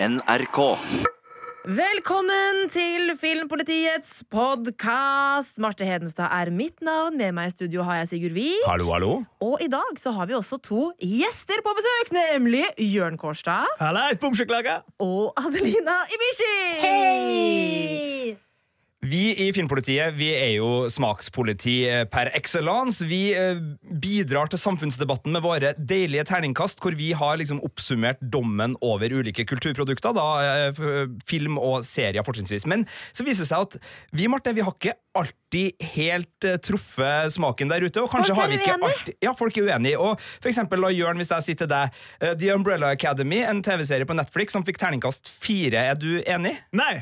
NRK. Velkommen til Filmpolitiets podkast. Marte Hedenstad er mitt navn. Med meg i studio har jeg Sigurd Vik. Hallo, hallo. Og i dag så har vi også to gjester på besøk, nemlig Jørn Kårstad Hallais, og Adelina Ibishi. Hei! Vi i Filmpolitiet vi er jo smakspoliti eh, per excellence. Vi eh, bidrar til samfunnsdebatten med våre deilige terningkast, hvor vi har liksom oppsummert dommen over ulike kulturprodukter. Da, eh, film og serier, fortrinnsvis. Men så viser det seg at vi Martha, vi har ikke alltid helt truffet smaken der ute. Og kanskje har vi ikke alltid Ja, folk er uenige. Og for eksempel, la Jørn, hvis jeg sier til deg eh, The Umbrella Academy, en TV-serie på Netflix som fikk terningkast fire. Er du enig? Nei,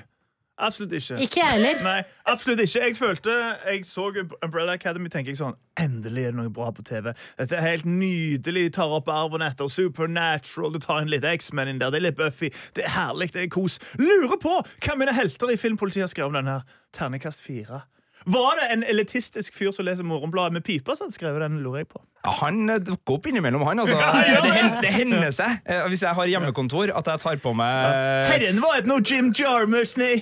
absolutt ikke. Ikke jeg heller. Nei, absolutt ikke. Jeg følte, jeg så Umbrella Academy tenker jeg sånn Endelig er det noe bra på TV. Dette er helt nydelig. De tar opp arven etter Supernatural. Du tar inn litt X-Men inn der. Det er litt Buffy. Det er herlig. Det er kos. Lurer på hva mine helter i Filmpolitiet har skrevet om denne her. Ternekast fire. Var det en elitistisk fyr som leser Morgenbladet med pipa som hadde skrevet den, lurer jeg på. Ja, han eh, dukker opp innimellom, han. Altså. Det, hender, det hender seg, eh, hvis jeg har hjemmekontor, at jeg tar på meg Herren var ikke noe Jim Jarmusch, nei.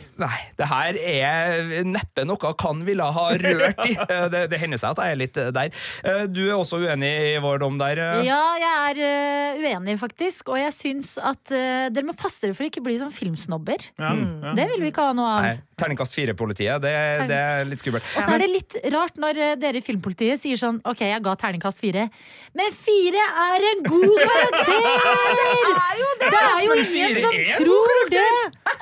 Det her er neppe noe kan ville ha rørt i. Eh, Det, det hender seg at jeg er litt eh, der. Du er også uenig i vår dom der? Ja, jeg er uenig, faktisk. Og jeg syns at dere må passe dere for å ikke bli sånn filmsnobber. Ja, ja. Det vil vi ikke ha noe av. Nei, Terningkast fire-politiet, det, det er litt skummelt. Og så er det litt rart når dere i Filmpolitiet sier sånn Ok, jeg ga terningkast fire, men fire er en god karakter! Det er jo ingen fire som en tror det!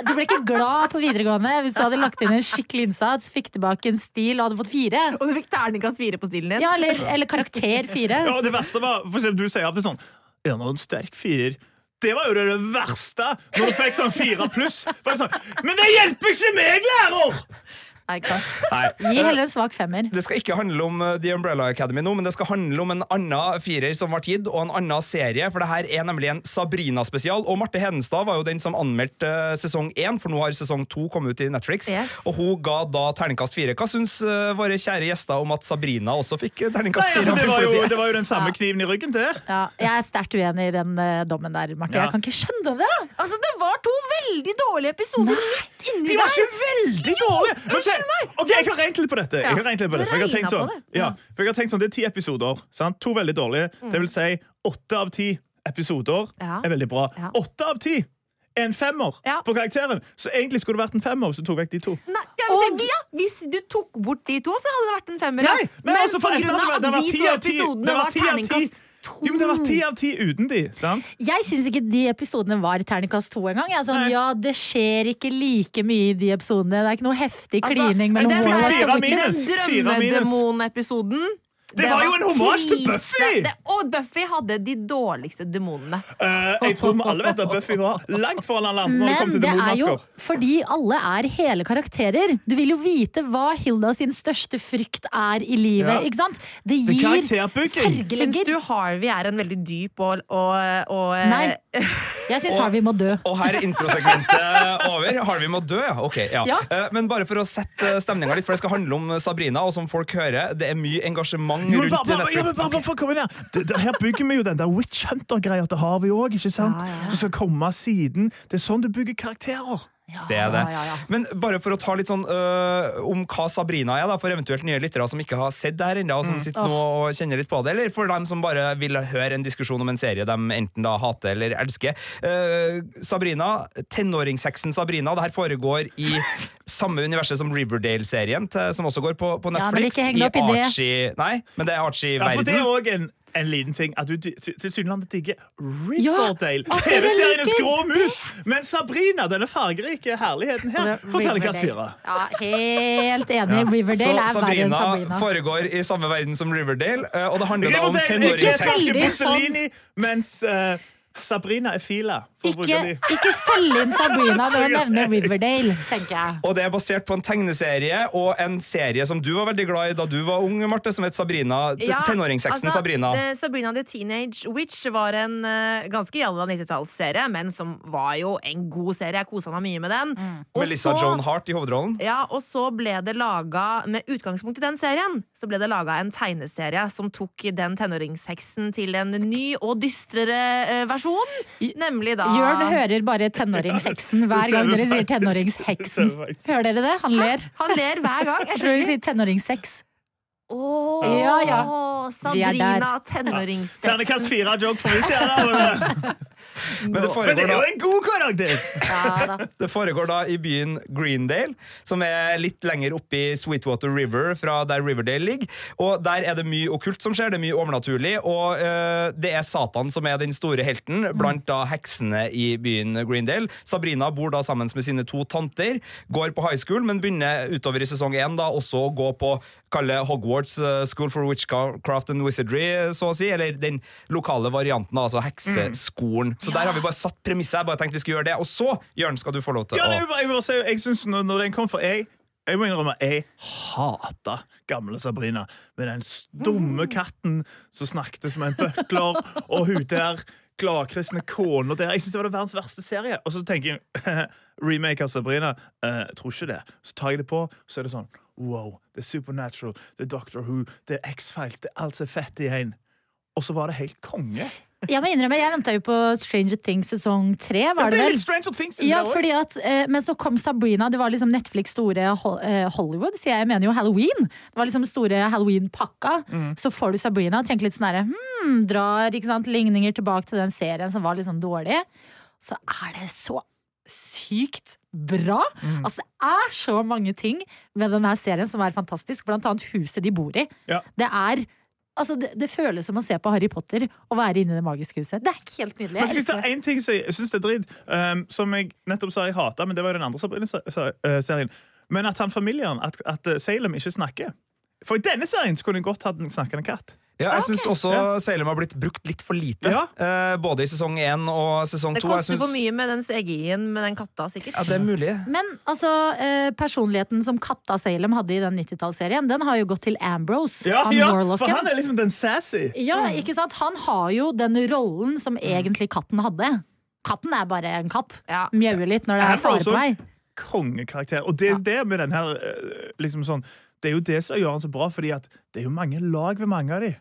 Du ble ikke glad på videregående hvis du hadde lagt inn en skikkelig innsats, fikk tilbake en stil og hadde fått fire. Og du fikk terningkast fire på stilen din. Ja, eller, eller karakter fire. Ja, det verste var, for eksempel, du sier alltid sånn Er av en sterk firer? Det var jo det, det verste når du fikk sånn fire pluss. Sånn, Men det hjelper ikke meg, lærer! Nei, ikke sant? Nei. Gi heller en svak femmer. Det skal ikke handle om uh, The Umbrella Academy nå, men det skal handle om en annen firer som ble gitt, og en annen serie, for det her er nemlig en Sabrina-spesial. Og Marte Hedenstad var jo den som anmeldte uh, sesong én, for nå har sesong to kommet ut i Netflix. Yes. Og hun ga da terningkast fire. Hva syns våre kjære gjester om at Sabrina også fikk terningkast fire? altså, det, var jo, det var jo den samme Ja. kniven i ryggen til. Ja, jeg er sterkt uenig i den uh, dommen der, Marte. Ja. Jeg kan ikke skjønne det! Altså, Det var to veldig dårlige episoder midt inni De var ikke veldig dårlige! Men meg! Ok, Jeg har regnet litt på dette. Jeg har regnet litt på dette, for jeg har tenkt sånn, ja, for jeg har tenkt sånn Det er ti episoder. Sant? To veldig dårlige. Det vil si åtte av ti episoder er veldig bra. Åtte av ti er en femmer på karakteren. Så egentlig skulle det vært en femmer hvis du tok vekk de to. Nei, ja, hvis, ja, hvis du tok bort de to, så hadde det vært en femmer. ja. Nei, men, altså, for på grunn av at de to episodene var terningkast to. Jo, men Det var ti av ti uten de. sant? Jeg syns ikke de episodene var terningkast to engang. Jeg er sånn, Nei. ja, det skjer ikke like mye i de episodene. Det er ikke noe heftig Altså, mellom den, Warlock fire og minus. Fire minus. drømmedemonepisoden Det var jo en hommage til. Buffy! Det, og Buffy hadde de dårligste demonene. Uh, jeg tror vi alle vet at Buffy var langt foran alle andre når det kom Men til det er jo fordi alle er hele karakterer. Du vil jo vite hva Hilda sin største frykt er i livet. Ja. ikke sant? Det Det gir fargelegger. Syns du Harvey er en veldig dyp og, og, og eh, Nei. Jeg syns Harvey må dø. Og her er introsegmentet over. Harvey må dø, ja. Ok, ja. Ja. Eh, Men bare for å sette stemninga litt, for det skal handle om Sabrina, og som folk hører, det er mye engasjement rundt bare, bare, ja, men bare, bare komme inn her. Det, det, her bygger vi jo den der Witch Hunter-greia til Harvey òg, ikke sant? Ja, ja. Du skal komme siden. Det er sånn du bygger karakterer. Det er det. Ja, ja, ja. Men bare for å ta litt sånn øh, om hva Sabrina er, da, for eventuelt nye lyttere som ikke har sett det her ennå, og som sitter nå og kjenner litt på det, eller for dem som bare vil høre en diskusjon om en serie de enten da hater eller elsker. Uh, Sabrina, tenåringsheksen Sabrina, det her foregår i samme universet som Riverdale-serien, som også går på, på Ja, men Netflix. ikke heng opp i det. Archie Nei, men det er Ja, for det Archie-verden. er òg en, en liten ting at du tilsynelatende digger Riverdale. Ja, TV-serienes grå mus. Men Sabrina, denne fargerike herligheten her, får terningkast fire. Ja, helt enig. Ja. Riverdale er verre enn Sabrina, Sabrina. foregår i samme verden som Riverdale, øh, og det handler da om Riverdale er ikke tenåringsheksen. Sånn- mens uh, Sabrina er Fila. Ikke, ikke selg inn Sabrina ved å nevne Riverdale, tenker jeg. Og det er basert på en tegneserie og en serie som du var veldig glad i da du var ung, Marte, som het Sabrina. Ja, tenåringsheksen altså, Sabrina. det- Sabrina the Teenage Witch var en uh, ganske jalla 90-tallsserie, men som var jo en god serie. Jeg kosa meg mye med den. Mm. Melissa så- Joan Hart i hovedrollen. Ja, og så ble det laga, med utgangspunkt i den serien, så ble det laga en tegneserie som tok den tenåringsheksen til en ny og dystrere uh, versjon. Nemlig da Jørn hører bare tenåringsheksen hver gang dere sier tenåringsheksen. Hører dere det? Han ler. Han ler hver gang. Jeg tror dere sier sier tenåringssex. Åh, Ja, ja. Sabrina tenåringssexen. Ternekast fire joke for min side. Men, det men det er jo en god karakter! Ja, da. Det foregår da i byen Greendale, som er litt lenger oppe i Sweetwater River fra der Riverdale ligger. Og Der er det mye okkult som skjer, det er mye overnaturlig, og uh, det er Satan som er den store helten blant da heksene i byen Greendale. Sabrina bor da sammen med sine to tanter, går på high school, men begynner utover i sesong én da også å gå på kalle Hogwarts eh, School for Witchcraft and Wizardry, så å si, eller den lokale varianten, altså hekseskolen. Så der har vi bare satt premisset. Jeg bare tenkte vi skulle gjøre det. Og så, Jørn, skal du få lov til Ja, å jeg, si, jeg synes når, når den kom for jeg jeg må innrømme, jeg hata gamle Sabrina. Med den dumme katten som snakket som en bøkler, og hun der gladkristne kona der. Jeg synes det var det verdens verste serie. Og så tenker jeg remake av Sabrina. Uh, jeg tror ikke det. Så tar jeg det på, så er det sånn Wow, det er Supernatural, det er Doctor Who, det er X-Files, det er alt som er fett i en. Og så var det helt konge. Jeg må innrømme, jeg venta jo på Stranger Things sesong tre, var det det er vel? Stranger Things. Ja, fordi at, eh, Men så kom Sabrina. Det var liksom Netflix' store eh, Hollywood, så jeg. Mener jo Halloween. Det var liksom store Halloween-pakka. Så får du Sabrina og tenker litt sånn herre hmm, Drar ikke sant, ligninger tilbake til den serien som var litt sånn dårlig. Så er det så sykt bra. Altså Det er så mange ting med denne serien som er fantastisk. Blant annet huset de bor i. Ja. Det er Altså, det, det føles som å se på Harry Potter og være inne i det magiske huset. Det er ikke helt nydelig. Men Jeg skal ta en ting som jeg syns er dritt, um, som jeg nettopp sa jeg hata, men det var jo den andre Sabrina-serien. Men at han familien, at, at Salem ikke snakker. For i denne serien så kunne jeg godt hatt en snakkende katt. Ja, jeg syns også Ja. Salem har blitt brukt litt for lite. Ja. Eh, både i sesong én og sesong to. Det koster syns- for mye med den CGI-en med den katta, sikkert. Ja, det er mulig. Men altså, eh, personligheten som Katta Salem hadde i den 90-tallsserien, den har jo gått til Ambrose. Ja, han ja, for han er liksom den sassy. Ja, ikke sant? Han har jo den rollen som Mm. egentlig katten hadde. Katten er bare en katt. Ja. Mjauer litt når det er fare på vei. Kongekarakter. Og det er det med den her eh, liksom sånn, Det er jo det som gjør han så bra, fordi at det er jo mange lag ved mange av de.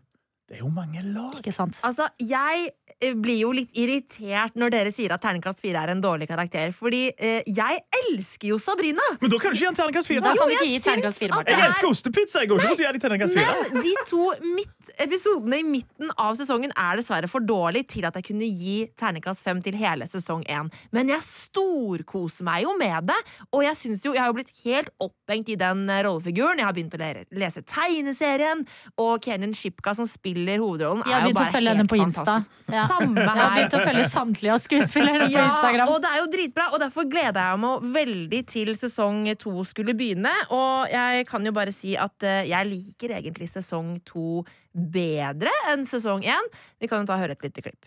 Det er jo mange lag. Ikke sant? Altså, Jeg blir jo litt irritert når dere sier at terningkast fire er en dårlig karakter. Fordi eh, jeg elsker jo Sabrina! Men da kan du ikke gi en terningkast fire. Da kan vi jeg syns terningkast fire, at Jeg elsker ostepizza. Jeg går ikke mot å gi de terningkast fire. Men de to midt, episodene i midten av sesongen er dessverre for dårlig til at jeg kunne gi terningkast fem til hele sesong én. Men jeg storkoser meg jo med det, og jeg synes jo, jeg har jo blitt helt opphengt i den eh, rollefiguren. Jeg har begynt å lese tegneserien, og Kenan Shipka som spiller hovedrollen, er jo bare helt fantastisk. Ja. Samme Jeg har her. begynt å følge samtlige av skuespillerne på Ja, Instagram. og det er jo dritbra, og derfor gleder jeg meg veldig til sesong to skulle begynne. Og jeg kan jo bare si at eh, jeg liker egentlig sesong to bedre enn sesong én. Vi kan jo ta og høre et lite klipp.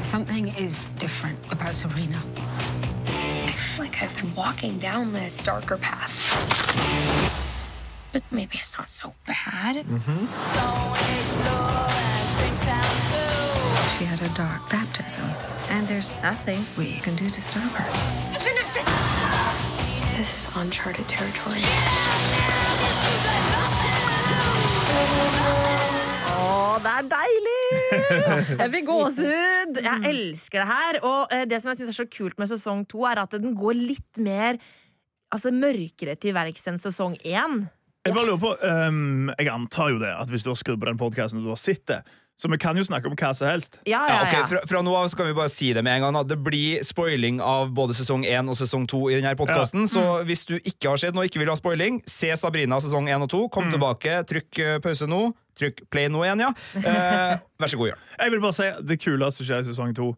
Something is different about Sabrina. I feel like I've been walking down this darker path. But maybe it's not so bad. She had a dark baptism, and there's nothing we can do to stop her. This is uncharted territory. Å, det er deilig! Jeg fikk gåsehud! Jeg elsker det her. Og eh, det som jeg syns er så kult med sesong to, er at den går litt mer altså, mørkere til verks enn sesong én. Jeg bare lurer på, um, jeg antar jo det, at hvis du har skrudd på den podkasten og du har sett det, så vi kan jo snakke om hva som helst. Ja, Ja, ja, ok, fra, fra nå av så kan vi bare si det med en gang. Det blir spoiling av både sesong 1 og sesong 2 i denne podkasten. Så hvis du ikke har sett noe og ikke vil ha spoiling, se Sabrina sesong 1 og 2. Kom tilbake, trykk eh, pause nå. Trykk play nå igjen, ja. Eh, vær så god, Jørn. Jeg vil bare si Det kuleste som skjer i sesong 2,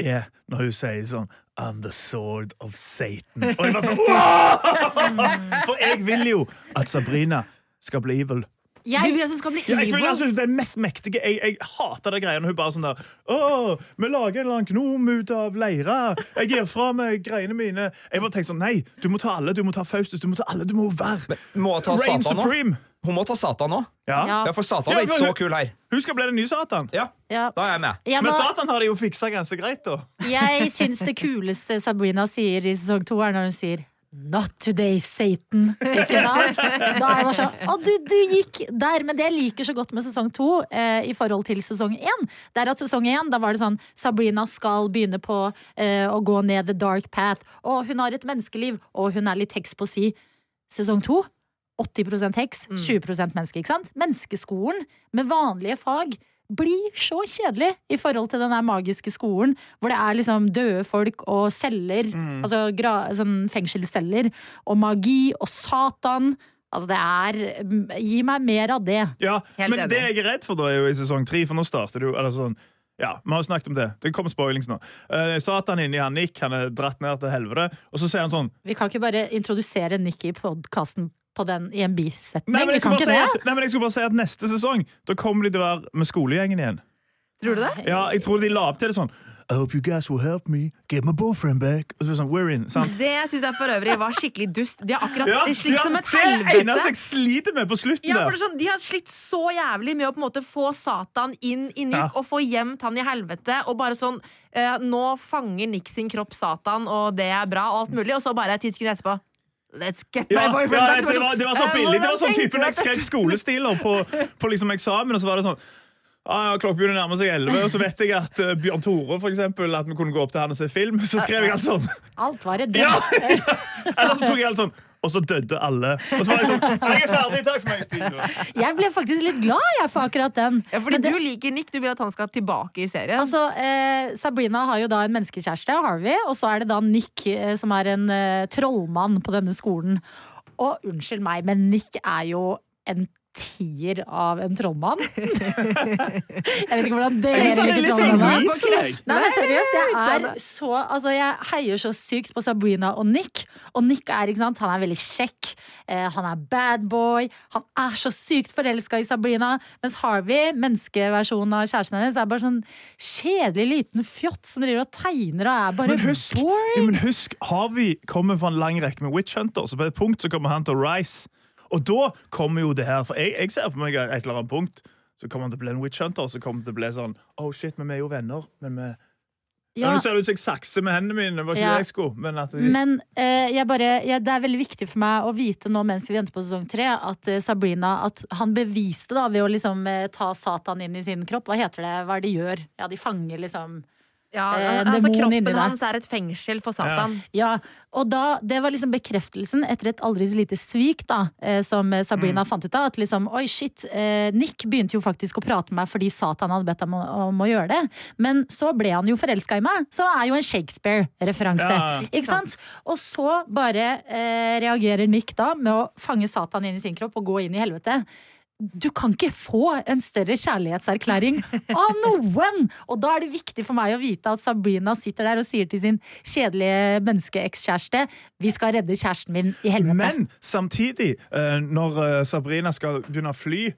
er når hun sier sånn I'm the sword of Satan. Og jeg var sånn wow! For jeg vil jo at Sabrina skal bli evil. Jeg, vil at hun skal bli Ja, jeg vil evil? altså den mest mektige Jeg, jeg hater det greiene. Hun bare sånn der Å, vi lager en eller annen gnom ut av leire. Jeg gir fra meg greiene mine. Jeg bare tenker sånn Nei, du må ta alle. Du må ta Faustus. Du må ta alle. Du må være Må Supreme. nå? Hun må ta Satan nå. Ja. Ja. For Satan Ja, er ikke så kul her. Hun skal bli den nye Satan. Ja, ja, da er jeg med. jeg, Men må, Satan har de jo fiksa ganske greit, da. jeg syns det kuleste Sabrina sier i sesong to, er når hun sier Not today, Satan. Ikke sant? Da er det bare sånn Å, du, du gikk der. Men det jeg liker så godt med sesong to eh, i forhold til sesong én, det er at sesong én, da var det sånn Sabrina skal begynne på eh, å gå ned the dark path, og hun har et menneskeliv, og hun er litt heks på si. Sesong to 80% heks, 20 menneske. ikke sant? Menneskeskolen med vanlige fag blir så kjedelig i forhold til den der magiske skolen, hvor det er liksom døde folk og celler, altså gra sånn fengselsceller, og magi og Satan. Altså det er Gi meg mer av det. Ja, Helt men enig. det jeg er redd for da er jo i sesong tre, for nå starter det jo eller sånn, ja, Vi har jo snakket om det. Det kommer spoilings nå. Uh, Satan inni han Nick han er dratt ned til helvete, og så sier han sånn Vi kan ikke bare introdusere Nick i podkasten i en bisetning. Nei, men jeg kan ikke bare si det. at, nei, men jeg skulle bare si at neste sesong Da kommer de til å være med skolegjengen igjen. Tror du det? Ja, jeg tror de la opp til det sånn I hope you guys will help me get my boyfriend back. Sånn, we're in, sant? Det syns jeg for øvrig var skikkelig dust. De har akkurat Ja, slitt ja, som et det er det eneste helvete. jeg sliter med på slutten Ja, for det er sånn, De har slitt så jævlig med å på en måte få Satan inn i Nick Ja. og få gjemt han i helvete. Og bare sånn eh, Nå fanger Nick sin kropp Satan, og det er bra, og alt mulig. Og så bare ti sekunder etterpå Let's get Ja, my boyfriend ja, det, var, det var så Eh, billig. Det var sånn typen jeg skrev skolestiler på, på liksom eksamen, og så var det sånn ah, ja, Klokka begynner å nærme seg elleve, og så vet jeg at uh, Bjørn Tore for eksempel, at vi kunne gå opp til han og se film. Så skrev jeg alt sånn. Alt var det. Ja! ja. Eller så tok jeg alt sånn Og så døde alle. Og så var jeg sånn Jeg er ferdig, takk for meg, Stine. Jeg ble faktisk litt glad jeg for akkurat den. Ja, fordi det- du liker Nick, du vil at han skal tilbake i serien. Altså, eh, Sabrina har jo da en menneskekjæreste, Harvey, og så er det da Nick eh, som er en eh, trollmann på denne skolen. Og unnskyld meg, men Nick er jo en tier av en trollmann. jeg vet ikke hvordan dere er liker litt sånn. Nei, men seriøst, jeg er så Altså, jeg heier så sykt på Sabrina og Nick. Og Nick er, ikke sant, han er veldig kjekk. Eh, han er bad boy. Han er så sykt forelska i Sabrina. Mens Harvey, menneskeversjonen av kjæresten hennes, er bare sånn kjedelig liten fjott som driver og tegner og er bare Men husk, ja, men husk Harvey kommer fra en lang rekke med Witch Hunter, så på et punkt så kommer han til å rise. Og da kommer jo det her, for jeg, jeg ser for meg et eller annet punkt så kommer han til å bli en Witch Hunter, så kommer det til å bli sånn Oh shit, men vi er jo venner. Men vi ja. Nå ser det ut som jeg sakser med hendene mine. Det var ikke Ja. det jeg skulle. Men at men eh, jeg bare, ja, det er veldig viktig for meg å vite nå mens vi venter på sesong tre, at eh, Sabrina At han beviste da ved å liksom eh, ta Satan inn i sin kropp. Hva heter det? Hva er det de gjør? Ja, de fanger liksom ja, eh, altså, demon inni kroppen deg. hans er et fengsel for Satan. Ja, og da, det var liksom bekreftelsen etter et aldri så lite svik da, eh, som Sabrina Sabrina fant ut av. At liksom, oi shit, eh, Nick begynte jo faktisk å prate med meg fordi Satan hadde bedt ham om, om å gjøre det. Men så ble han jo forelska i meg, som er jo en Shakespeare-referanse. Ja, ikke sant? Og så bare eh, reagerer Nick da med å fange Satan inn i sin kropp og gå inn i helvete. Du kan ikke få en større kjærlighetserklæring av noen! Og da er det viktig for meg å vite at Sabrina sitter der og sier til sin kjedelige menneskeekskjæreste Vi skal redde kjæresten min i helvete. Men samtidig, eh, når eh, Sabrina skal begynne å fly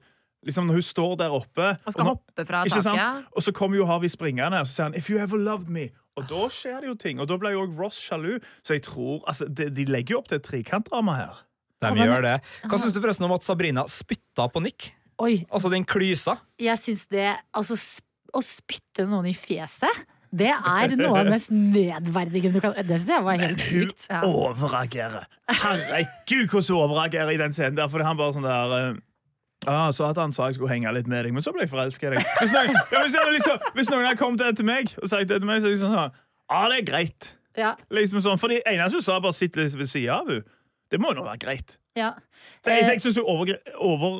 Liksom når hun står der oppe Og skal når- hoppe fra taket. Og så kommer jo Harvey springende og så sier han, If you ever loved me Og da skjer det jo ting, og da ble jo også Ross sjalu Så jeg tror, altså, de, de legger jo opp til et trekantdrama her De men- gjør det. Hva syns du forresten om at Sabrina spytta på Nick? Oi, Altså den klysa. jeg syns det Altså, å spytte noen i fjeset det er noe av det mest nedverdigende du kan Det syns jeg var helt Hun sykt. Ja. overreagerer Herregud, hvordan hun overreagerer i den scenen der For han bare sånn der eh, Ah, så at han sa jeg skulle henge litt med deg, men så ble jeg forelska i deg. Hvis noen, ja, hvis, liksom, hvis noen hadde kommet til meg og sagt det til meg, så er jeg sånn sånn ah, det er greit. Ja, Liksom sånn, for det eneste hun sa, bare sitt litt ved sida av henne. Det må jo nå være greit. ja. Så jeg, Eh, jeg syns du over, over,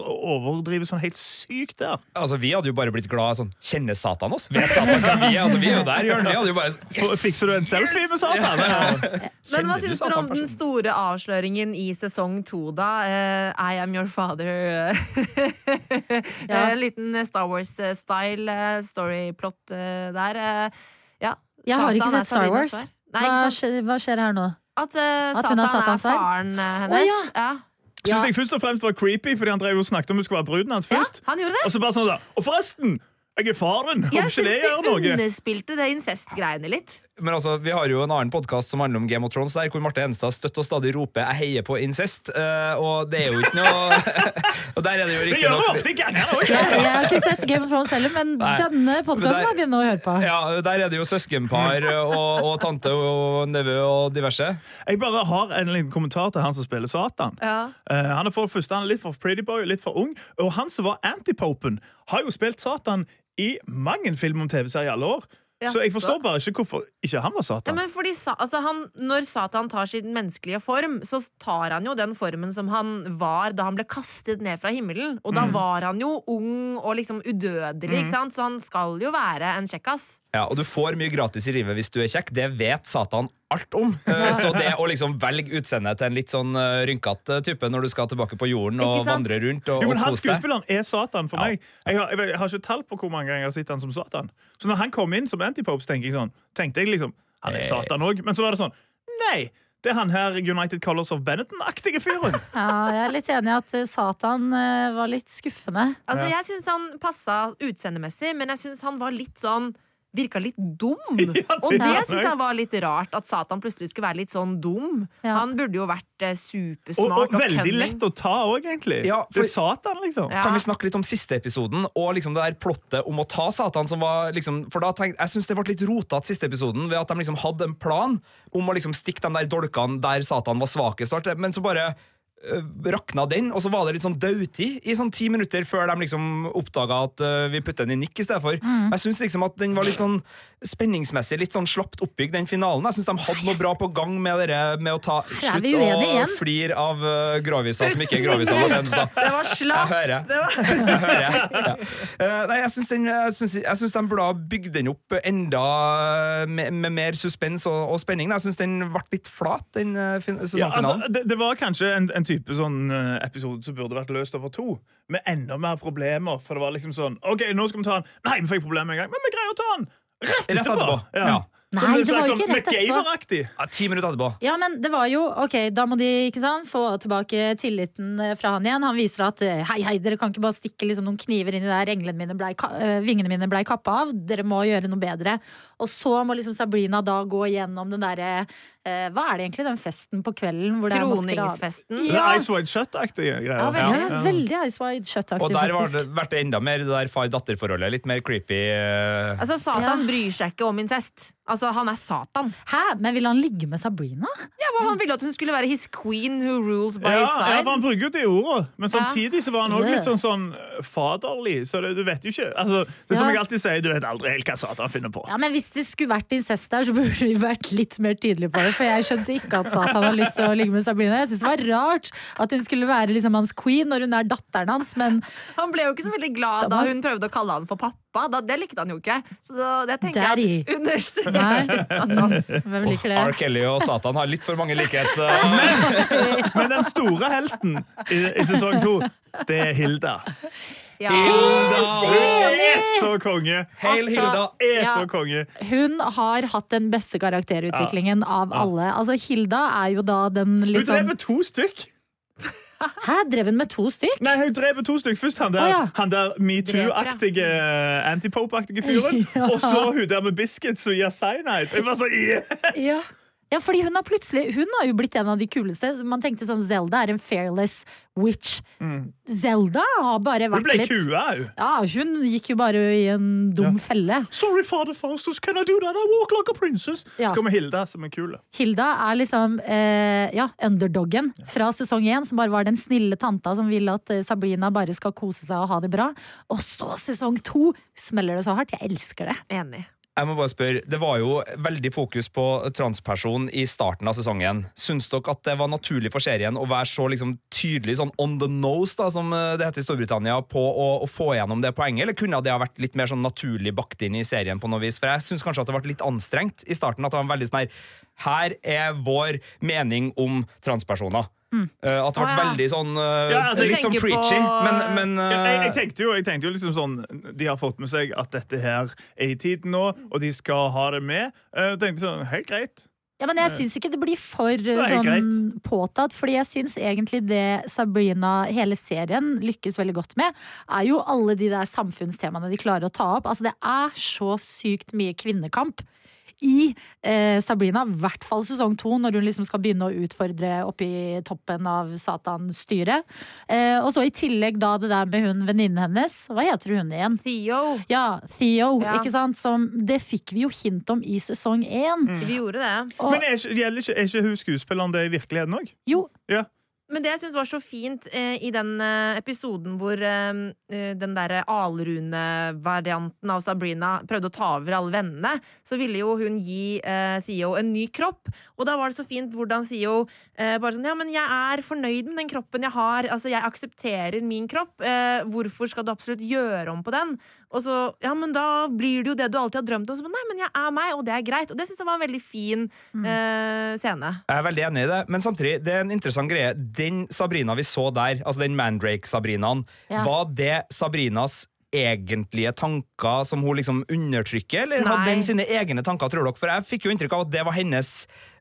overdriver sånn helt sykt der. Altså Vi hadde jo bare blitt glad sånn Kjenner Satan oss? Vet Satan hvem vi er? Altså, vi er jo der, Jørn. Vi hadde jo bare For, fikser du en selfie med Satan? Ja. Men hva syns dere om den store avsløringen i sesong to, da? Uh, I am your father. Ja. En liten Star Wars-style eh, storyplot eh, der. Uh, ja. Jeg har ikke Satan sett Star Wars. Nei, Hva skjer, hva skjer her nå? At, uh, At hun Satan har er faren eh, hennes. Oh, ja. ja. Synes jeg først og fremst var creepy, fordi han drev og snakket om hun skulle være bruden hans først. Ja, han gjorde det. Og så bare sånn da Og forresten! Jeg er faren! Jeg syns de underspilte det incest-greiene litt. Men altså, Vi har jo en annen podkast som handler om Game of Thrones, der hvor Marte Enstad støtt og stadig roper 'jeg heier på incest'. Uh, og det er jo ikke noe Og der er det jo Det riktignok det ofte i gangene! Jeg, jeg har ikke sett Game of Thrones heller, men Nei. denne podkasten må jeg begynne å høre på. ja, Der er det jo søskenpar og, og tante og nevø og diverse. Jeg bare har en liten kommentar til han som spiller Satan. Ja. Uh, han er for det første han er litt for pretty boy, litt for ung. Og han som var antipopen, har jo spilt Satan i mange film- om TV-serier i alle år. Ja, så jeg forstår bare ikke hvorfor ikke han var Ja, Satan. men fordi altså han, Når Satan tar sin menneskelige form, så tar han jo den formen som han var da han ble kastet ned fra himmelen. Og da var han jo ung og liksom udødelig, sant? så han skal jo være en kjekkas. Ja, Og du får mye gratis i livet hvis du er kjekk. Det vet Satan alt om. Eh, Så det å liksom velge utseendet til en litt sånn eh, rynkete type når du skal tilbake på jorden og vandre rundt og, Jo, men og han kose deg Skuespilleren er Satan for Ja. meg. Jeg har, jeg, har ikke tall på hvor mange ganger jeg har sett han som Satan. Så når han kom inn som Antipopes, tenkte jeg sånn, tenkte jeg liksom Han er Eh. Satan òg. Men så var det sånn Nei! Det er han her United Colors of Benetton-aktige fyren. Ja, jeg er litt enig i at eh, Satan eh, var litt skuffende. Altså Jeg syns han passa utseendemessig, men jeg syns han var litt sånn Virka litt dum. det og det syns jeg. var litt rart. At Satan plutselig skulle være litt sånn dum. Ja. Han burde jo vært eh, Og, supersmart og veldig cunning. lett å ta òg, egentlig. Ja, Det for- er Satan, liksom. Ja. Kan vi snakke litt om siste episoden og liksom det der plottet om å ta Satan? Som var liksom, for da tenkte, Jeg syns det ble litt rotete siste episoden ved at de liksom hadde en plan om å liksom stikke de der dolkene der Satan var svakest, og det, men så bare rakna den, og så var det litt sånn dautid i sånn ti minutter før de liksom oppdaga at uh, vi putta den i nikk i stedet for. Mm. Jeg syns liksom at den var litt sånn spenningsmessig litt sånn slapt oppbygd, den finalen. Jeg syns de hadde noe bra på gang med, dere, med å ta slutt å flire av uh, groviser som ikke er groviser. Det var Jeg hører. Det var... Jeg hører. Ja. Uh, nei, jeg syns, den, jeg, syns, jeg syns de burde ha bygd den opp enda med, med mer suspens og, og spenning. Jeg syns den ble litt flat, den uh, sesongfinalen. Ja, altså, det, det var kanskje en, en type sånn eh, episode som burde vært løst over to, med enda mer problemer. For det var liksom sånn OK, nå skal vi ta den. Nei, vi fikk problemer med en gang, men vi greier å ta den rett etterpå. Ja. Som Nei, en det var sånn ikke rett. MacGyver-aktig. Ja, ti minutter etterpå. Ja, men det var jo Ok, da må de ikke sant, få tilbake tilliten eh, fra han igjen. Han viser at eh, hei, hei, dere kan ikke bare stikke liksom, noen kniver inn i der englene mine blei eh, vingene mine blei kappa av. Dere må gjøre noe bedre. Og så må liksom Sabrina da gå gjennom den derre eh, Hva er det egentlig, den festen på kvelden hvor det er? Kroningsfesten. Det Ja. er Ice Wide Shut-aktige greier. Ja, veldig, Ja. veldig Ice Wide Shut-aktig, Og der var det vært enda mer det der far-datter-forholdet. Litt mer creepy. eh. Altså, Satan Ja. bryr seg ikke om incest. Altså, Han er Satan. Hæ? Men ville han ligge med Sabrina? Ja, for Han ville at hun skulle være his queen who rules by Ja, his ja, for Han bruker jo de ordene, men samtidig så var han også litt sånn, sånn eh, faderlig. Så det, du vet jo ikke altså, Det er som Ja. jeg alltid sier, du vet aldri helt hva Satan finner på. Ja, men Hvis det skulle vært incest der, så burde vi vært litt mer tydelige på det. For jeg skjønte ikke at Satan hadde lyst til å ligge med Sabrina. Jeg synes det var rart at hun skulle være liksom hans queen når hun er datteren hans, men Han ble jo ikke så veldig glad da hun prøvde å kalle han for pappa. Da, det likte han jo ikke. Så da, det tenker Daddy. jeg at under... Hvem liker det? R. Kelly og Satan har litt for mange likheter. Men den store helten i, i sesong to, det er Hilda. Ja. Hun er så konge! Hail Altså, Hilda! Er Ja. så konge. Hun har hatt den beste karakterutviklingen av alle. Altså Hilda er jo da den Hun litt sånn dreper to stykk. Hæ, drev hun med to stykk? Nei, hun drev med to stykk. Først han der, oh, ja. der metoo-aktige, antipope-aktige fyren. Ja. Og så hun der med biscuits og gir cyanide. Jeg bare så, yes! Ja. Ja, fordi hun har plutselig Hun har jo blitt en av de kuleste. Man tenkte sånn Zelda er en fearless witch. Zelda har bare vært litt Hun ble kua, òg. Ja, hun gikk jo bare i en dum felle. Sorry, father Faustus, can I do that? I walk like a princess. Ja. Så kommer Hilda, som er kul. Hilda er liksom eh, ja, underdoggen fra sesong én, som bare var den snille tanta som vil at eh, Sabrina bare skal kose seg og ha det bra. Og så sesong to smeller det så hardt. Jeg elsker det. Enig. Jeg må bare spørre, Det var jo veldig fokus på transperson i starten av sesongen. Syns dere at det var naturlig for serien å være så liksom tydelig sånn on the nose, da, som eh, det heter i Storbritannia, på å, å få gjennom det poenget? Eller kunne det ha vært litt mer sånn naturlig bakt inn i serien? på noe vis? For jeg syns kanskje at det ble litt anstrengt i starten. At det var veldig sånn her er vår mening om transpersoner. Eh, at det ble ah, ja. veldig sånn eh, Ja, altså, Litt sånn preachy, på- men, men eh, Jeg, jeg, jeg, tenkte jo, jeg tenkte jo liksom sånn De har fått med seg at dette her er i tiden nå, og de skal ha det med. Eh, Jeg tenkte sånn, Helt greit. Ja, men jeg syns ikke det blir for det sånn greit. påtatt, fordi jeg syns egentlig det Sabrina, hele serien, lykkes veldig godt med, er jo alle de der samfunnstemaene de klarer å ta opp. Altså, det er så sykt mye kvinnekamp. I eh, Sabrina, i hvert fall sesong to, når hun liksom skal begynne å utfordre oppi toppen av Satan-styret. Eh, og så i tillegg da det der med hun venninnen hennes. Hva heter hun igjen? Theo. Ja, Theo, Ja. ikke sant? Som, det fikk vi jo hint om i sesong én. Vi gjorde det. Og- Men er ikke, gjelder ikke, er ikke hun skuespilleren det i virkeligheten òg? Jo, Men det jeg syns var så fint eh, i den eh, episoden hvor eh, eh, den derre Alrune-varianten av Sabrina prøvde å ta over alle vennene, så ville jo hun gi eh, Theo en ny kropp. Og da var det så fint hvordan Theo bare sånn Ja, men jeg er fornøyd med den kroppen jeg har. Altså, jeg aksepterer min kropp. Eh, hvorfor skal du absolutt gjøre om på den? Og så Ja, men da blir det jo det du alltid har drømt om. Så, men nei, men jeg er meg, og det er greit. Og det syns jeg var en veldig fin eh, scene. Jeg er veldig enig i det, men samtidig, det er en interessant greie. Den Sabrina vi så der, altså den Mandrake-Sabrinaen, Ja. var det Sabrinas egentlige tanker som hun liksom undertrykker, eller Nei. hadde den sine egne tanker, tror dere? For jeg fikk jo inntrykk av at det var hennes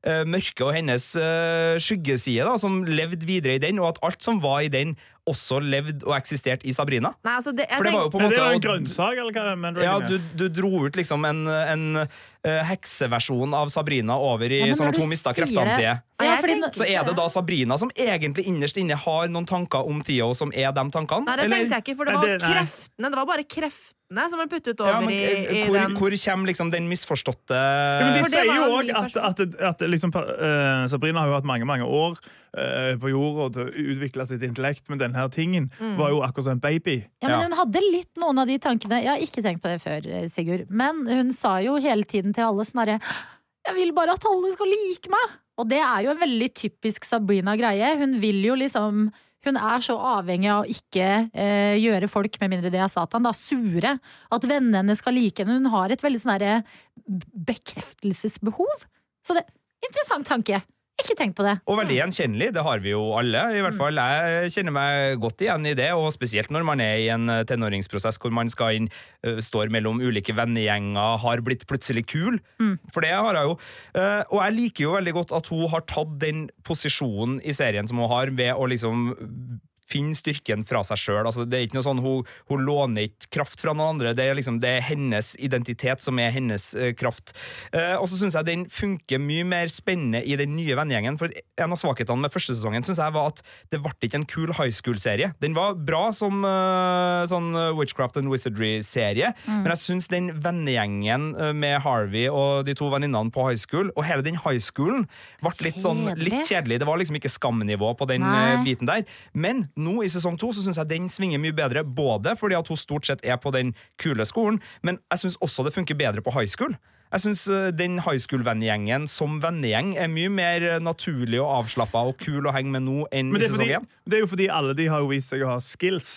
uh, mørke og hennes uh, skyggeside da, som levde videre i den, og at alt som var i den, også levde og eksisterte i Sabrina. Nei, altså, det, jeg For det var jo på en måte... det måte en grønnsak, eller hva er det? Mandrake ja, er? du, du dro ut liksom en, en uh, hekseversjon av Sabrina over i Ja, sånn at hun mista kreftene sine. Ja, Ja, fordi nå- Så er det da Sabrina som egentlig innerst inne har noen tanker om Theo som er de tankene? Nei, det eller? tenkte jeg ikke, for det var det- kreftene Det var bare kreftene som ble puttet over Ja, men, i, eh, i hvor, den. hvor kommer liksom den misforståtte Ja, men de For sier jo òg at, at, at liksom, uh, Sabrina har jo hatt mange mange år uh, på jorda til å utvikle sitt intellekt, men denne her tingen Mm. var jo akkurat som en baby. Ja, men Ja. Hun hadde litt noen av de tankene. Jeg har ikke tenkt på det før, Sigurd. Men hun sa jo hele tiden til alle sånn herre Jeg vil bare at alle skal like meg! Og det er jo en veldig typisk Sabrina-greie. Hun vil jo liksom hun er så avhengig av å ikke eh, gjøre folk, med mindre det er Satan, da, sure. At vennene hennes skal like henne. Hun har et veldig sånn bekreftelsesbehov. Så det Interessant tanke. Ikke tenkt på det. Og veldig gjenkjennelig, det har vi jo alle. I hvert fall Jeg kjenner meg godt igjen i det, og spesielt når man er i en eh, tenåringsprosess hvor man skal inn, eh, står mellom ulike vennegjenger, har blitt plutselig kul. For det har jeg jo. Eh, Og jeg liker jo veldig godt at hun har tatt den posisjonen i serien som hun har, ved å liksom finne styrken fra seg sjøl. Altså, det er ikke noe sånn, hun, hun låner ikke kraft fra noen andre. Det er, liksom, det er hennes identitet som er hennes uh, kraft. Uh, og så syns jeg den funker mye mer spennende i den nye vennegjengen. For en av svakhetene med første sesongen synes jeg var at det ble ikke en kul high school-serie. Den var bra som uh, sånn Witchcraft and Wizardry-serie, men jeg syns den vennegjengen med Harvey og de to venninnene på high school, og hele den high schoolen, ble litt sånn litt kjedelig. Det var liksom ikke skamnivå på den Nei. biten der. Men nå i sesong to så syns jeg den svinger mye bedre, både fordi at hun stort sett er på den kule skolen, men jeg syns også det funker bedre på high school. Jeg syns den high school-vennegjengen som vennegjeng er mye mer eh, naturlig og avslappa og kul å henge med nå enn i sesong én. det er jo fordi alle de har jo vist seg å ha skills.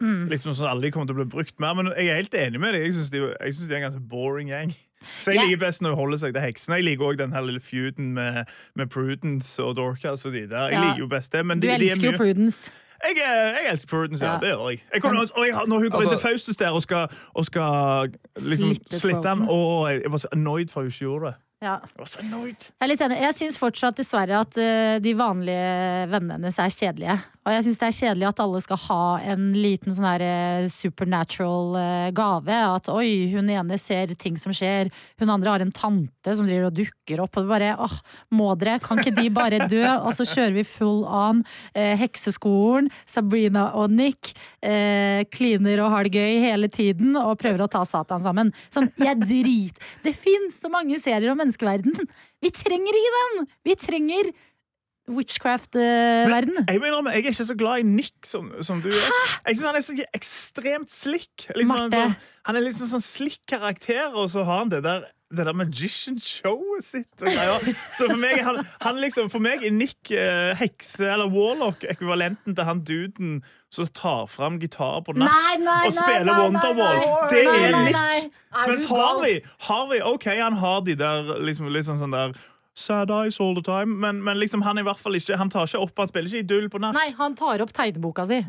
Liksom sånn Alle de kommer til å bli brukt mer. Men jeg er helt enig med deg. Jeg syns de, synes de er en ganske boring gjeng. Så jeg yeah. liker best når hun holder seg til heksene. Jeg liker òg den her lille feuden med, med Prudence og Dorcas og de der. Jeg Ja. liker jo best det. Men Du de, de er elsker jo Prudence. Jeg, jeg elsker Prudence, ja. Det gjør jeg. jeg kommer, og jeg, når hun går Altså- til Faustus der og skal, og skal liksom, Slitte den, og jeg var så annoyed for hun ikke gjorde det. Ja. Jeg var så annoyed. Jeg er litt enig. Jeg syns fortsatt dessverre at uh, de vanlige vennene hennes er kjedelige. Og jeg syns det er kjedelig at alle skal ha en liten sånn her eh, supernatural eh, gave. At oi, hun ene ser ting som skjer, hun andre har en tante som driver og dukker opp. Og bare åh, må dere? Kan ikke de bare dø? Og så kjører vi full on eh, Hekseskolen, Sabrina og Nick. Eh, kliner og har det gøy hele tiden og prøver å ta Satan sammen. Sånn, jeg drit. Det fins så mange serier om menneskeverden. Vi trenger ikke den! Vi trenger witchcraft-verden. Jeg, mener, jeg er ikke så glad i Nick som, som du er. Jeg synes Han er så ekstremt slick. Liksom, han, Marte. sånn, han er liksom sånn slick karakter, og så har han det der det der magician-showet sitt. Og greier. så for meg, er han, han liksom, for meg er Nick eh, hekse- eller warlock-ekvivalenten til han duden som tar fram gitar på nach og spiller nei, nei, Wonderwall. nei. Det er nei, Nick. nei. Er Mens? Harvey, Harvey OK, han har de der liksom, sånn, sånn der Sad eyes all the time, men, men liksom han er ikke Han tar ikke opp, han spiller ikke idyll på nach. Nei, han tar opp tegneboka si.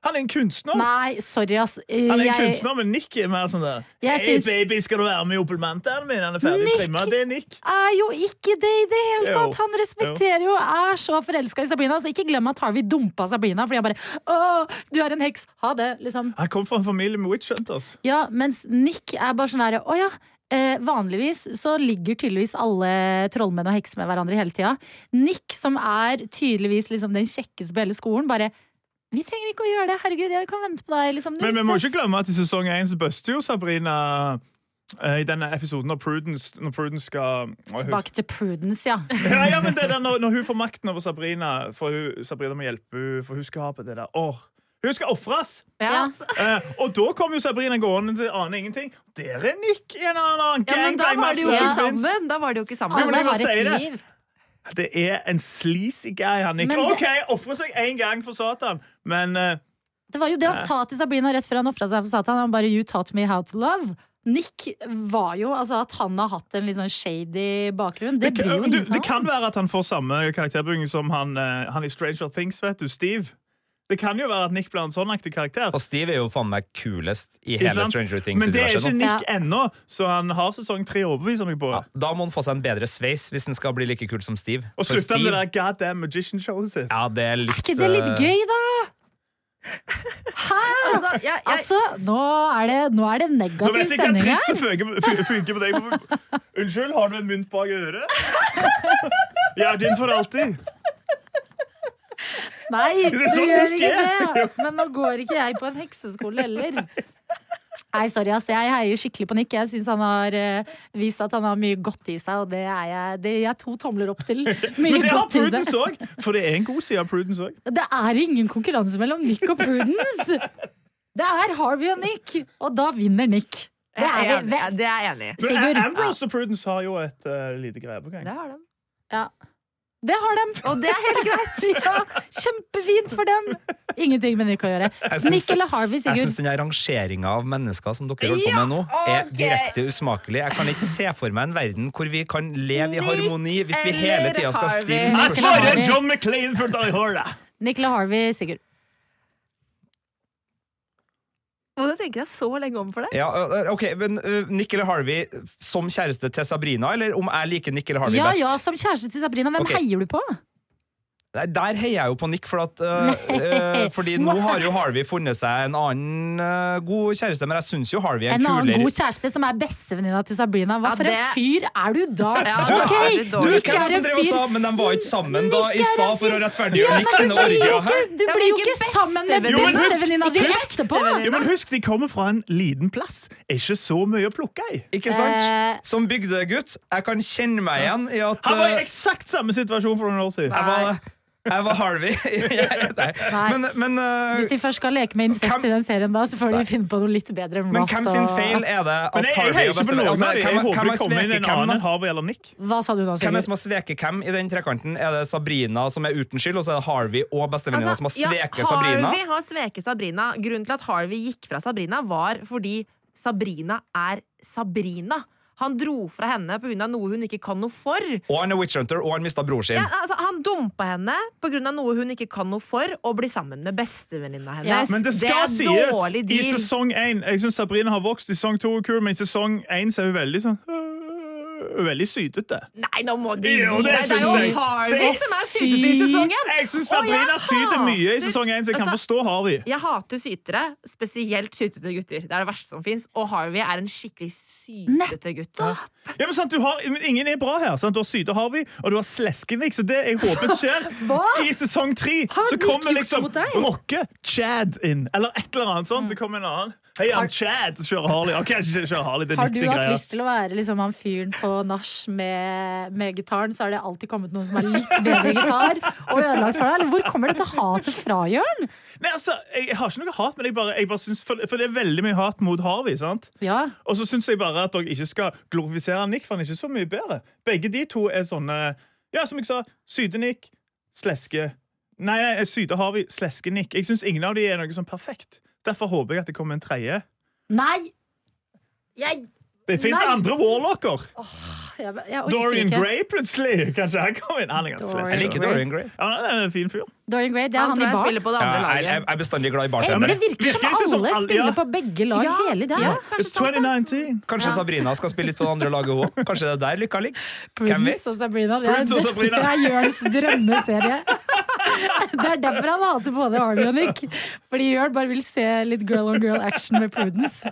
Han er en kunstner. Nei, sorry, ass. Han er en Jeg- kunstner, men Nick er mer sånn der Hei, synes... baby, skal du være med i Opel Mantaen min? Han er ferdig Nick! trimma. Det er Nick. er jo ikke det i det hele tatt. Han respekterer jo er så forelska i Sabrina. Så ikke glem at Harvey dumpa Sabrina fordi han bare Å, du er en heks. Ha det. Liksom. Han kom fra en familie med witch hunters. Ja, mens Nick er bare sånn herre Å ja. Eh, vanligvis så ligger tydeligvis alle trollmenn og hekser med hverandre hele tida. Nick, som er tydeligvis liksom den kjekkeste på hele skolen, bare Vi trenger ikke å gjøre det. Herregud, jeg kan vente på deg. Liksom. Men vi må ikke glemme at i sesong 1 så buster jo Sabrina eh, i denne episoden når Prudence, når Prudence skal Tilbake til Prudence, ja. ja, ja, men det der, når, når hun får makten over Sabrina, for hun, Sabrina må hjelpe henne, for hun skal ha på det der Åh, Hun skal ofres! ja. Eh, og da kommer jo Sabrina gående til aner ingenting. Der er Nick i en annen Ja, men da var de jo ikke sammen. Da var de jo ikke sammen. Alle har et liv. Det er en sleazy guy, han Nick. Det- OK, ofre seg én gang for Satan, men eh, Det var jo det han sa til Sabrina rett før han ofra seg for Satan. Han bare 'you taught me how to love'. Nick var jo altså at han har hatt en litt sånn shady bakgrunn. Det, det, blir jo ingen det kan sånn. være at han får samme karakterbygging som han, eh, han i Stranger Things, vet du, Steve. Det kan jo være at Nick blir en sånn aktig karakter. Og Steve er jo faen meg kulest i hele Stranger Things. Men det er ikke Nick Nick ennå, så han har sesong tre å overbevise meg på. Ja, da må han få seg en bedre sveis hvis han skal bli like kul som Steve. Og slutte med det der goddamn magician-showet sitt. Ja, det er Er ikke det litt eh, gøy, da? Altså, jeg, jeg, Altså, nå er det, nå er det Nå vet jeg hva stemning trikset her. funker, på deg. Unnskyld, har du en mynt bak øret? Jeg er din for alltid. Nei, du sånn gjør ikke det! Men nå går ikke jeg på en hekseskole heller. Nei, sorry, ass. Jeg heier skikkelig på Nick. Jeg syns han har uh, vist at han har mye godt i seg, og det er jeg, det er jeg to tomler opp til. Mye Men det har. Prudence òg. For det er en god side av Prudence òg. Det er ingen konkurranse mellom Nick og Prudence. Det er Harvey og Nick, og da vinner Nick. Det er er enig. Det er jeg enig i. Men Ambrose og Prudence har jo et uh, lite greie på gang. Det har de. Ja. Det har de. Og det er helt greit. Ja, kjempefint for dem. Ingenting med Nick å gjøre. Jeg og Harvey, Sigurd. Jeg syns den rangeringa av mennesker som dere holder på med nå, er direkte usmakelig. Jeg kan ikke se for meg en verden hvor vi kan leve i harmoni hvis vi hele tida skal stille stille Jeg spørsmål. svarer John McLean for Die Hard. Eller Harvey, Sigurd? Og deg så lenge om for det. Ja, ok, men uh, Nick eller Harvey som kjæreste til Sabrina, eller om jeg liker Nick eller Harvey Ja, best? ja, som kjæreste til Sabrina. Hvem okay. heier du på? Nei, Der heier jeg jo på Nick, for at, uh, fordi nå har jo Harvey funnet seg en annen uh, god kjæreste, men jeg syns jo Harvey er En en annen god kjæreste som er bestevenninna til Sabrina. Hva Ja, for en fyr er du da? Ja, Du, okay, er du du Nick hvem er som en drev og fyr sa Men de var ikke sammen da i stad for å rettferdiggjøre Ja, Nick sine du blir jo orgier. ikke, du blir jo ikke sammen med bestevenninna di etterpå! Jo, men husk, de kommer fra en liten plass. Er ikke så mye å plukke i. Ikke sant? Eh. Som bygdegutt, jeg kan kjenne meg igjen i at Han var i eksakt samme situasjon for noen år siden. jeg var, Harvey. Jeg- Nei. Nei. Men, men, uh, Hvis de først skal leke med incest Hvem- i den serien, da, så får de finne på noe litt bedre men hvem sin feil er det at jeg, Harvey er bestevenn? Altså, hvem- hvem har sveket hvem, Harvey eller Nick. Hva sa du nå, Hvem er som har sveket hvem i den trekanten? Er det Sabrina som er uten skyld, og så er det Harvey og bestevenninna som har sveket ja, Sabrina? Harvey har sveket Sabrina. Grunnen til at Harvey gikk fra Sabrina, var fordi Sabrina er Sabrina. Han dro fra henne pga. noe hun ikke kan noe for. Og han er witch hunter, og han mista bror sin. Ja, altså, han dumpa henne pga. noe hun ikke kan noe for, og blir sammen med bestevenninna hennes. Ja, Men det skal er sies, i sesong én Jeg syns Sabrina har vokst. I sesong to er kul, men i sesong én så er hun veldig sånn Veldig sytete. Nei, nå må Jo, gi det deg. Det er jo. Harvey som er sytete i sesongen! Jeg syns Sabrina syter mye i sesong én, så jeg kan forstå Harvey. Jeg hater sytere, spesielt sytete gutter. Det er det verste som fins. Og Harvey er en skikkelig sytete gutt. Ja, men sant, du har, Ingen er bra her. Sant? Du har syte Harvey, og du har Sleskenvik, Så det jeg håper skjer I sesong tre så kommer liksom? Rocke Chad inn. Eller et eller annet sånt. Det kommer en annen. Hei, I'm Chad kjører Harley. Ok, ikke kjører Harley, det er Har du hatt lyst til å være liksom, han fyren på nach med, med gitaren, så har det alltid kommet noen som er litt bedre gitar og ødelagt for deg? Eller hvor kommer dette hatet fra, Jørn? Nei, altså, Jeg har ikke noe hat, men jeg bare, jeg bare synes, for, for det er veldig mye hat mot Harvey. sant? Ja, Og så syns jeg bare at dere ikke skal glorifisere Nick, for han er ikke så mye bedre. Begge de to er sånne Ja, som jeg sa, Syde-Nick, Sleske Nei, nei, Syde-Harvey, Sleske-Nick. Jeg syns ingen av de er noe sånn perfekt. Derfor håper jeg at det kommer en tredje. Nei! Jeg Det fins Nei. andre warlocker. Jeg, jeg Dorian ikke. Gray, plutselig! Kanskje han kom inn. Han er ganske Dorian Jeg liker Dorian Gray. Ja, han er en fin fyr. Dorian Gray, det er Han han, i bar. spiller på det Ja, laget. jeg, jeg, er bestandig glad i bartender. det virker, Virker som alle som spiller ja. på begge lag Ja, hele tida. ja. It's 2019. Kanskje Sabrina skal spille litt på det andre laget òg? Kanskje det er der lykka ligger? Prince og Sabrina. Det er, Prince og Sabrina. det er Jørns drømmeserie. Det er derfor han hater både Army og Nick. Fordi Jørn bare vil se litt girl on girl action med Prudence.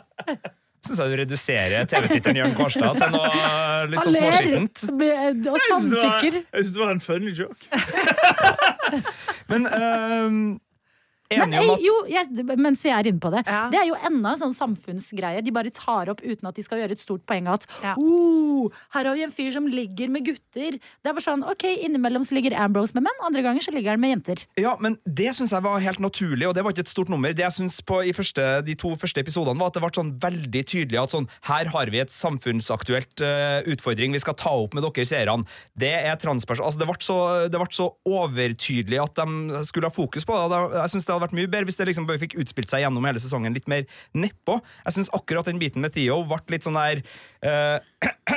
Syns jeg du reduserer TV-tittelen Jørn Kårstad til noe eh, litt sånn småskittent. og det var- samtykker. jeg synes det var en funny joke. Men Men, om eh, at jo, jeg, mens vi er inne på det, Ja. det er jo enda en sånn samfunnsgreie de bare tar opp uten at de skal gjøre et stort poeng av at Ja. oh, her har vi en fyr som ligger med gutter. Det er bare sånn, ok, Innimellom så ligger Ambrose med menn, andre ganger så ligger han med jenter. Ja, men Det syns jeg var helt naturlig, og det var ikke et stort nummer. Det jeg synes på i første, De to første episodene var at det ble sånn veldig tydelig at sånn, her har vi et samfunnsaktuelt uh, utfordring vi skal ta opp med dere seerne. Det er transpersoner altså, det, ble så, det ble så overtydelig at de skulle ha fokus på det. Jeg synes det hadde vært mye bedre hvis det liksom bare fikk utspilt seg gjennom hele sesongen litt mer nedpå. Jeg synes akkurat den biten med Theo ble litt sånn der uh,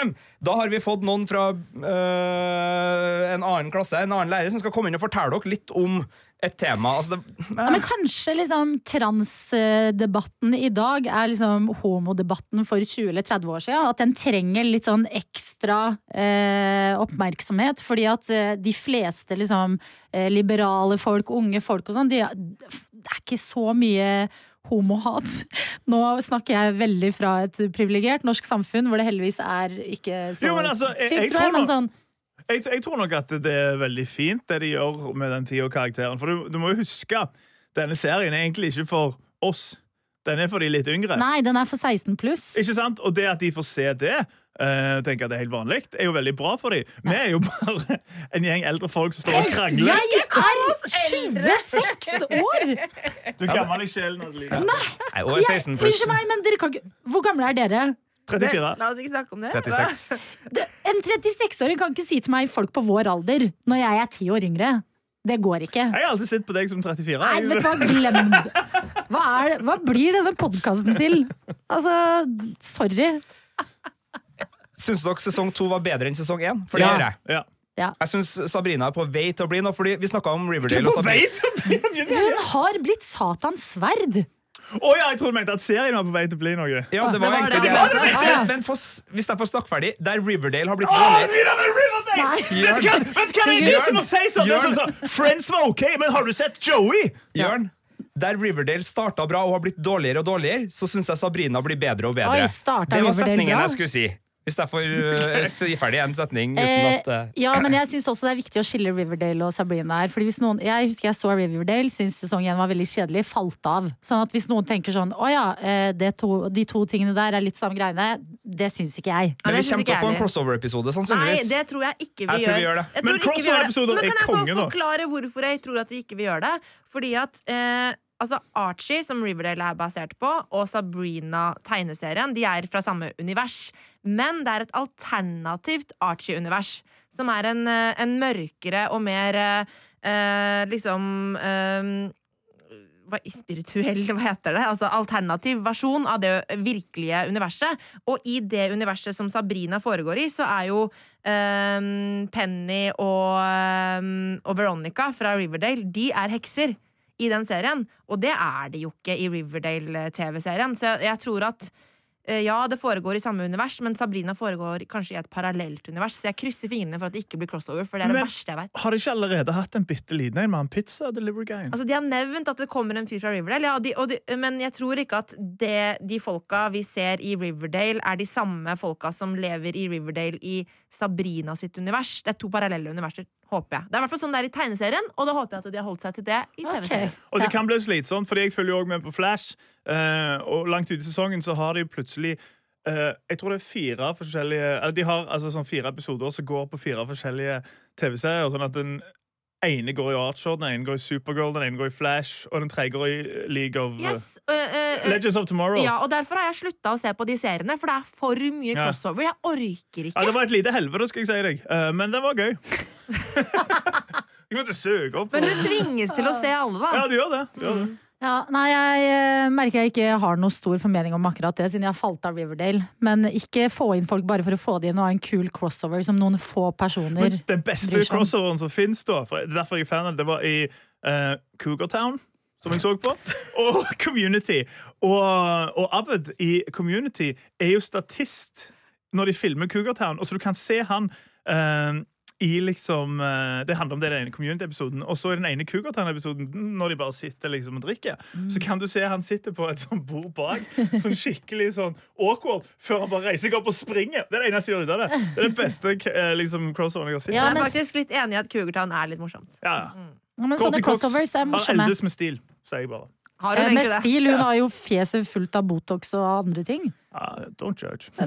Da har vi fått noen fra uh, en annen klasse, en annen lærer, som skal komme inn og fortelle dere litt om et tema. Altså, det, Ja, men kanskje liksom transdebatten i dag er liksom homodebatten for 20 eller 30 år siden. At den trenger litt sånn ekstra eh, oppmerksomhet. Fordi at eh, de fleste liksom eh, liberale folk, unge folk og sånn, de, det er ikke så mye homohat. Nå snakker jeg veldig fra et privilegert norsk samfunn hvor det heldigvis er ikke så Jo, men altså, jeg- jeg, jeg tror jeg, men sånn Jeg, jeg tror nok at det er veldig fint, det de gjør med den tida og karakteren. For du, du må jo huske, denne serien er egentlig ikke for oss. Den er for de litt yngre. Nei, den er for 16 pluss. Ikke sant? Og det at de får se det, Uh, tenker at det er helt vanlig, er jo veldig bra for dem. Vi er jo bare en gjeng eldre folk som står og krangler. Jeg er 26 år! Du er gammel i sjelen. Nei, 16 pluss. Unnskyld meg, men dere kan ikke Hvor gamle er dere? 34. La oss ikke snakke om det. 36. Det- En 36-åring kan ikke si til meg folk på vår alder når jeg er ti år yngre. Det går ikke. Jeg har alltid sett på deg som 34. Nei, vet du hva, glem det. Hva, er, det- hva blir denne podkasten til? Altså, sorry. Syns dere sesong to var bedre enn sesong én? For det Ja. gjør jeg. Ja. Jeg syns Sabrina er på vei til å bli noe, fordi vi snakka om Du er Riverdale. og vei til å bli en Hun har blitt Satans sverd. Å ja, jeg trodde du mente at serien var på vei til å bli noe. Ja, det var Det var det. det. Det var. Men- for, hvis jeg får snakke ferdig, der Riverdale har blitt oh! Nei. Vet du hva, vet hva det er som å si sånn? Sånn, sånn Friends var ok, men har du sett Joey? Jørn, der Riverdale starta bra og har blitt dårligere og dårligere, så syns jeg Sabrina blir bedre og bedre. Oi, det var Riverdale setningen bra? jeg skulle si. Hvis jeg får uh, si ferdig en setning uten Eh, at uh, ja, men jeg syns også det er viktig å skille Riverdale og Sabrina her. Fordi hvis noen, Jeg husker jeg så Riverdale, syntes sesong én var veldig kjedelig, falt av. Sånn at hvis noen tenker sånn å ja, eh, det to, de to tingene der er litt samme greiene, det syns ikke jeg. Men vi kommer til å få en crossover-episode, Nei, det tror jeg ikke vi Jeg gjør. vi gjør det. Men crossover-episoden er konge, det. crossover-episoder Men er kan jeg få forklare hvorfor jeg tror at de ikke vil gjøre det? Fordi at eh, altså Archie, som Riverdale er basert på, og Sabrina, tegneserien, de er fra samme univers. Men det er et alternativt Archie-univers. Som er en, eh, en mørkere og mer eh, eh, liksom eh, hva, spirituell, hva heter det? Altså alternativ versjon av det virkelige universet. Og i det universet som Sabrina foregår i, så er jo eh, Penny og, ehm, og Veronica fra Riverdale De er hekser i den serien. Og det er de jo ikke i Riverdale-TV-serien. Så jeg, jeg tror at eh, ja, det foregår i samme univers, men Sabrina foregår kanskje i et parallelt univers. Så jeg krysser fingrene for at det ikke blir crossover, for det er det Men- verste jeg vet. Har de ikke allerede hatt en bitte liten en med en pizza delivery game? Altså, De har nevnt at det kommer en fyr fra Riverdale, ja, de, de, men jeg tror ikke at det, de folka vi ser i Riverdale, er de samme folka som lever i Riverdale i Sabrina sitt univers. Det er to parallelle universer, håper jeg. Det er i hvert fall sånn det er i tegneserien, og da håper jeg at de har holdt seg til det i TV-serien. Okay. Og det kan bli slitsomt, fordi jeg følger jo også med på Flash. eh, og langt ute i sesongen så har de plutselig eh, Jeg tror det er fire forskjellige eller De har altså sånn fire episoder som går på fire forskjellige TV-serier. Sånn at den ene går i Archer, den ene går i Supergirl, den ene går i Flash, og den tredje går i League of eh, Yes, uh, øh, Legends of Tomorrow. ja, og Derfor har jeg slutta å se på de seriene, for det er for mye crossover. Jeg orker ikke. Ja, det var et lite helvete, skal jeg si deg. uh, men den var gøy. jeg måtte søke opp. Men du tvinges til å se alle, da. Ja, du gjør det. Du gjør det. Ja, nei, jeg eh, merker jeg ikke har noe stor formening om akkurat det, siden jeg falt av Riverdale. Men ikke få inn folk bare for å få det inn og ha en kul crossover som noen få personer Men den beste crossoveren som fins, da, for det er derfor jeg er fan av det, var i uh, Cougar Town. Som jeg så på. Og Community. Og, og Abed i Community er jo statist når de filmer Cougar Town. Og så du kan se han eh, i liksom eh, Det handler om det i den ene Community-episoden. Og så i den ene Cougar Town-episoden, når de bare sitter liksom og drikker, så kan du se han sitter på et sånt bord bak, sånn skikkelig sånn awkward, før han bare reiser seg opp og springer. Det er det eneste jeg gjør ut av det. Det er det beste eh, liksom, crossoveren jeg har sett. Ja, Jeg er faktisk litt enig i at Cougartown er litt morsomt. Ja, ja. Ja, Men sånne crossovers er morsomme. morsomme. eldes med stil, sier jeg bare. Har Eh, hun Med stil. Hun har jo fjeset fullt av Botox og andre ting. Uh, don't judge.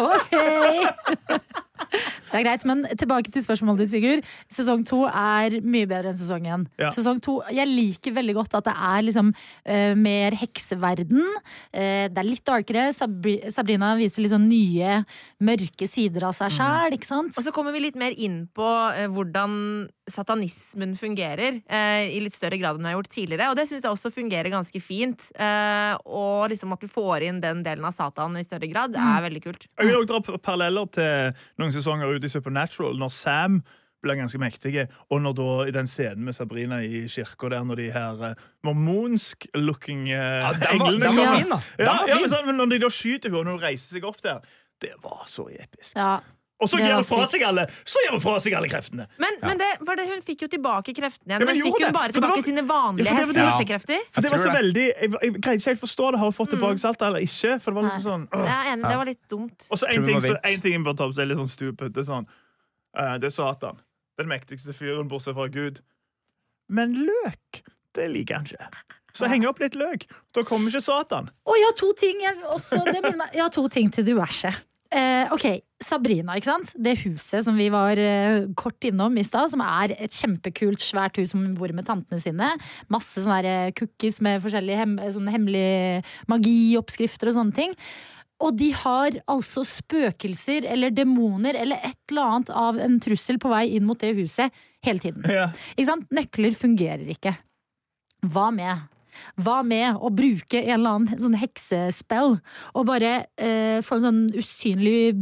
Ok! Det er greit, men tilbake til spørsmålet ditt, Sigurd. Sesong to er mye bedre enn sesong én. Ja. Sesong to, Jeg liker veldig godt at det er liksom uh, mer hekseverden. Uh, det er litt darkere. Sabri Sabrina viser sånn nye, mørke sider av seg sjæl, ikke sant? Og så kommer vi litt mer inn på uh, hvordan satanismen fungerer, i litt større grad enn vi har gjort tidligere. Og det syns jeg også fungerer ganske fint. Eh, og liksom at du får inn den delen av Satan i større grad, er veldig kult. Jeg vil også dra paralleller til noen sesonger ute i Supernatural, når Sam blir ganske mektige, og når da i den scenen med Sabrina i kirka der, når de her uh, mormonsk-looking uh, ja, englene den var Ja. fin, da. Ja, ja, men, sånn, men når de da skyter henne, og hun reiser seg opp der Det var så episk. Ja. Og så gir hun fra seg alle Så gir hun fra seg alle kreftene! Men, men det, var det, hun fikk jo tilbake kreftene igjen. Ja, men fikk hun det? bare tilbake var- sine vanlige Ja, for det var- Ja. For det var så veldig Jeg, jeg greide ikke helt forstå det. Har hun fått tilbake Mm. alt eller ikke? For det var liksom sånn er enig, det var litt dumt. Og så en ting, så, en ting jeg bare tar opp, som er litt sånn stupid. Det er sånn uh, Det er Satan. Den mektigste fyren, bortsett fra Gud. Men løk, det liker han ikke. Så heng opp litt løk. Da kommer ikke Satan. Og jeg har to ting jeg, også, meg, jeg har to ting til diverse. Eh, ok, Sabrina, ikke sant? Det huset som vi var eh, kort innom i stad, som er et kjempekult, svært hus som bor med tantene sine. Masse sånne eh, cookies med forskjellige hem, sånne hemmelige magioppskrifter og sånne ting. Og de har altså spøkelser eller demoner eller et eller annet av en trussel på vei inn mot det huset hele tiden. Ja. Ikke sant? Nøkler fungerer ikke. Hva med? Hva med å bruke en eller annen sånn heksespill og bare eh, få en sånn usynlig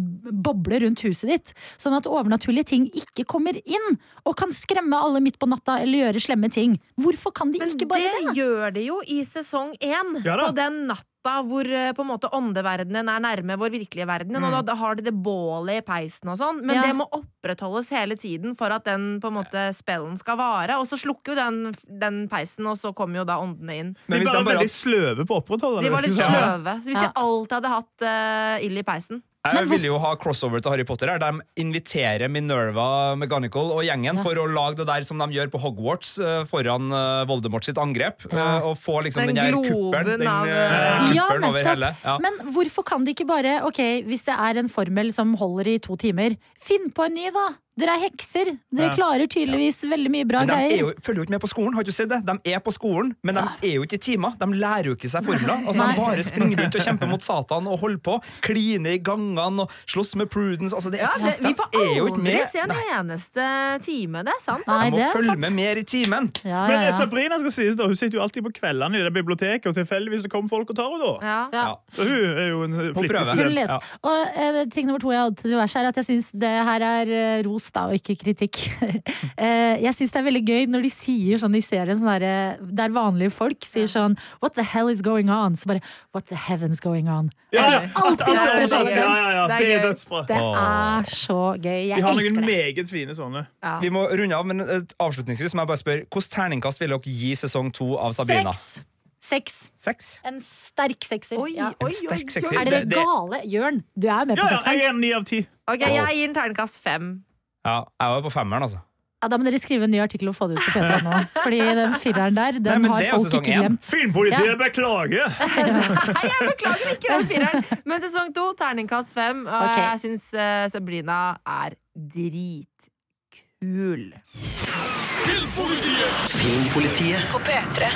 boble rundt huset ditt, sånn at overnaturlige ting ikke kommer inn og kan skremme alle midt på natta eller gjøre slemme ting? Hvorfor kan de Men ikke bare det Men det? gjør de jo i sesong én. Ja på den natta hvor eh, på en måte åndeverdenen er nærme vår virkelige verden. Og da, da har de det bålet i peisen og sånn. Men Ja. det må opprettholdes hele tiden for at den på en måte spellen skal vare. Og så slukker jo den, den peisen, og så kommer jo da åndene inn. De hvis var de var veldig sløve på å opprettholde det. De var litt sløve. Så hvis de alltid hadde hatt uh, ild i peisen Jeg Men ville jo ha crossover til Harry Potter her. De inviterer Minerva Mechanical og gjengen Ja. for å lage det der som de gjør på Hogwarts eh, foran eh, Voldemort sitt angrep. Ja. eh, Og få liksom Den den, der kuppelen, den, av, eh, Ja, kuppelen over hele. Men hvorfor kan de ikke bare, ok, hvis det er en formel som holder i to timer, finn på en ny da? Dere er hekser. Dere Ja. klarer tydeligvis veldig mye bra Men de greier. jo, følger jo ikke med på skolen. Har du sett det? De er på skolen, men de er jo ikke i timer. De lærer jo ikke seg formler. Altså, de bare springer rundt og kjemper mot Satan og holder på. Kline i gangene og slåss med Prudence. Altså, det, Ja, det, Vi får aldri med. se en Nei, eneste time. Det er sant. Nei, de må det følge sant. med mer i timen. Ja, Men ja, ja. Sabrina skal sies da, hun sitter jo alltid på kveldene i det biblioteket, og tilfeldigvis kommer folk og tar henne da. Ja. Ja. Ja. Så hun er jo en flittig student. Ja. Og eh, ting nummer to jeg hadde til diverse er at jeg syns det her er eh, ros da, og ikke kritikk. eh, jeg syns det er veldig gøy når de sier sånn i serien sånn der, der vanlige folk sier sånn What the hell is going on? Så bare What the heavens going on? Ja, ja. Alt- alt- ja, ja, ja. Det er Det er dødsbra. Det er så gøy. Jeg har noen meget fine sånne. Ja. Vi må runde av, men eh, avslutningsvis må jeg bare spørre Hvilket terningkast vil dere gi sesong to av Sabrina? Seks. Seks. Seks? En sterk sekser. Oi, Ja. oi, oi, sterk sekser. Er dere Det- det- gale? Jørn, du er med på Ja, ja, jeg sekseren? er ni av ti. Okay, Jeg gir en terningkast fem. Ja, jeg var på femmeren, altså. Ja, da må dere skrive en ny artikkel og få det ut på P3 nå. Fordi den fireren der, den Nei, har folk ikke glemt. Filmpolitiet Ja. beklager! Nei, jeg beklager ikke den fireren. Men sesong to, terningkast fem. Og okay. jeg syns uh, Sabrina er dritkul. Filmpolitiet På P3.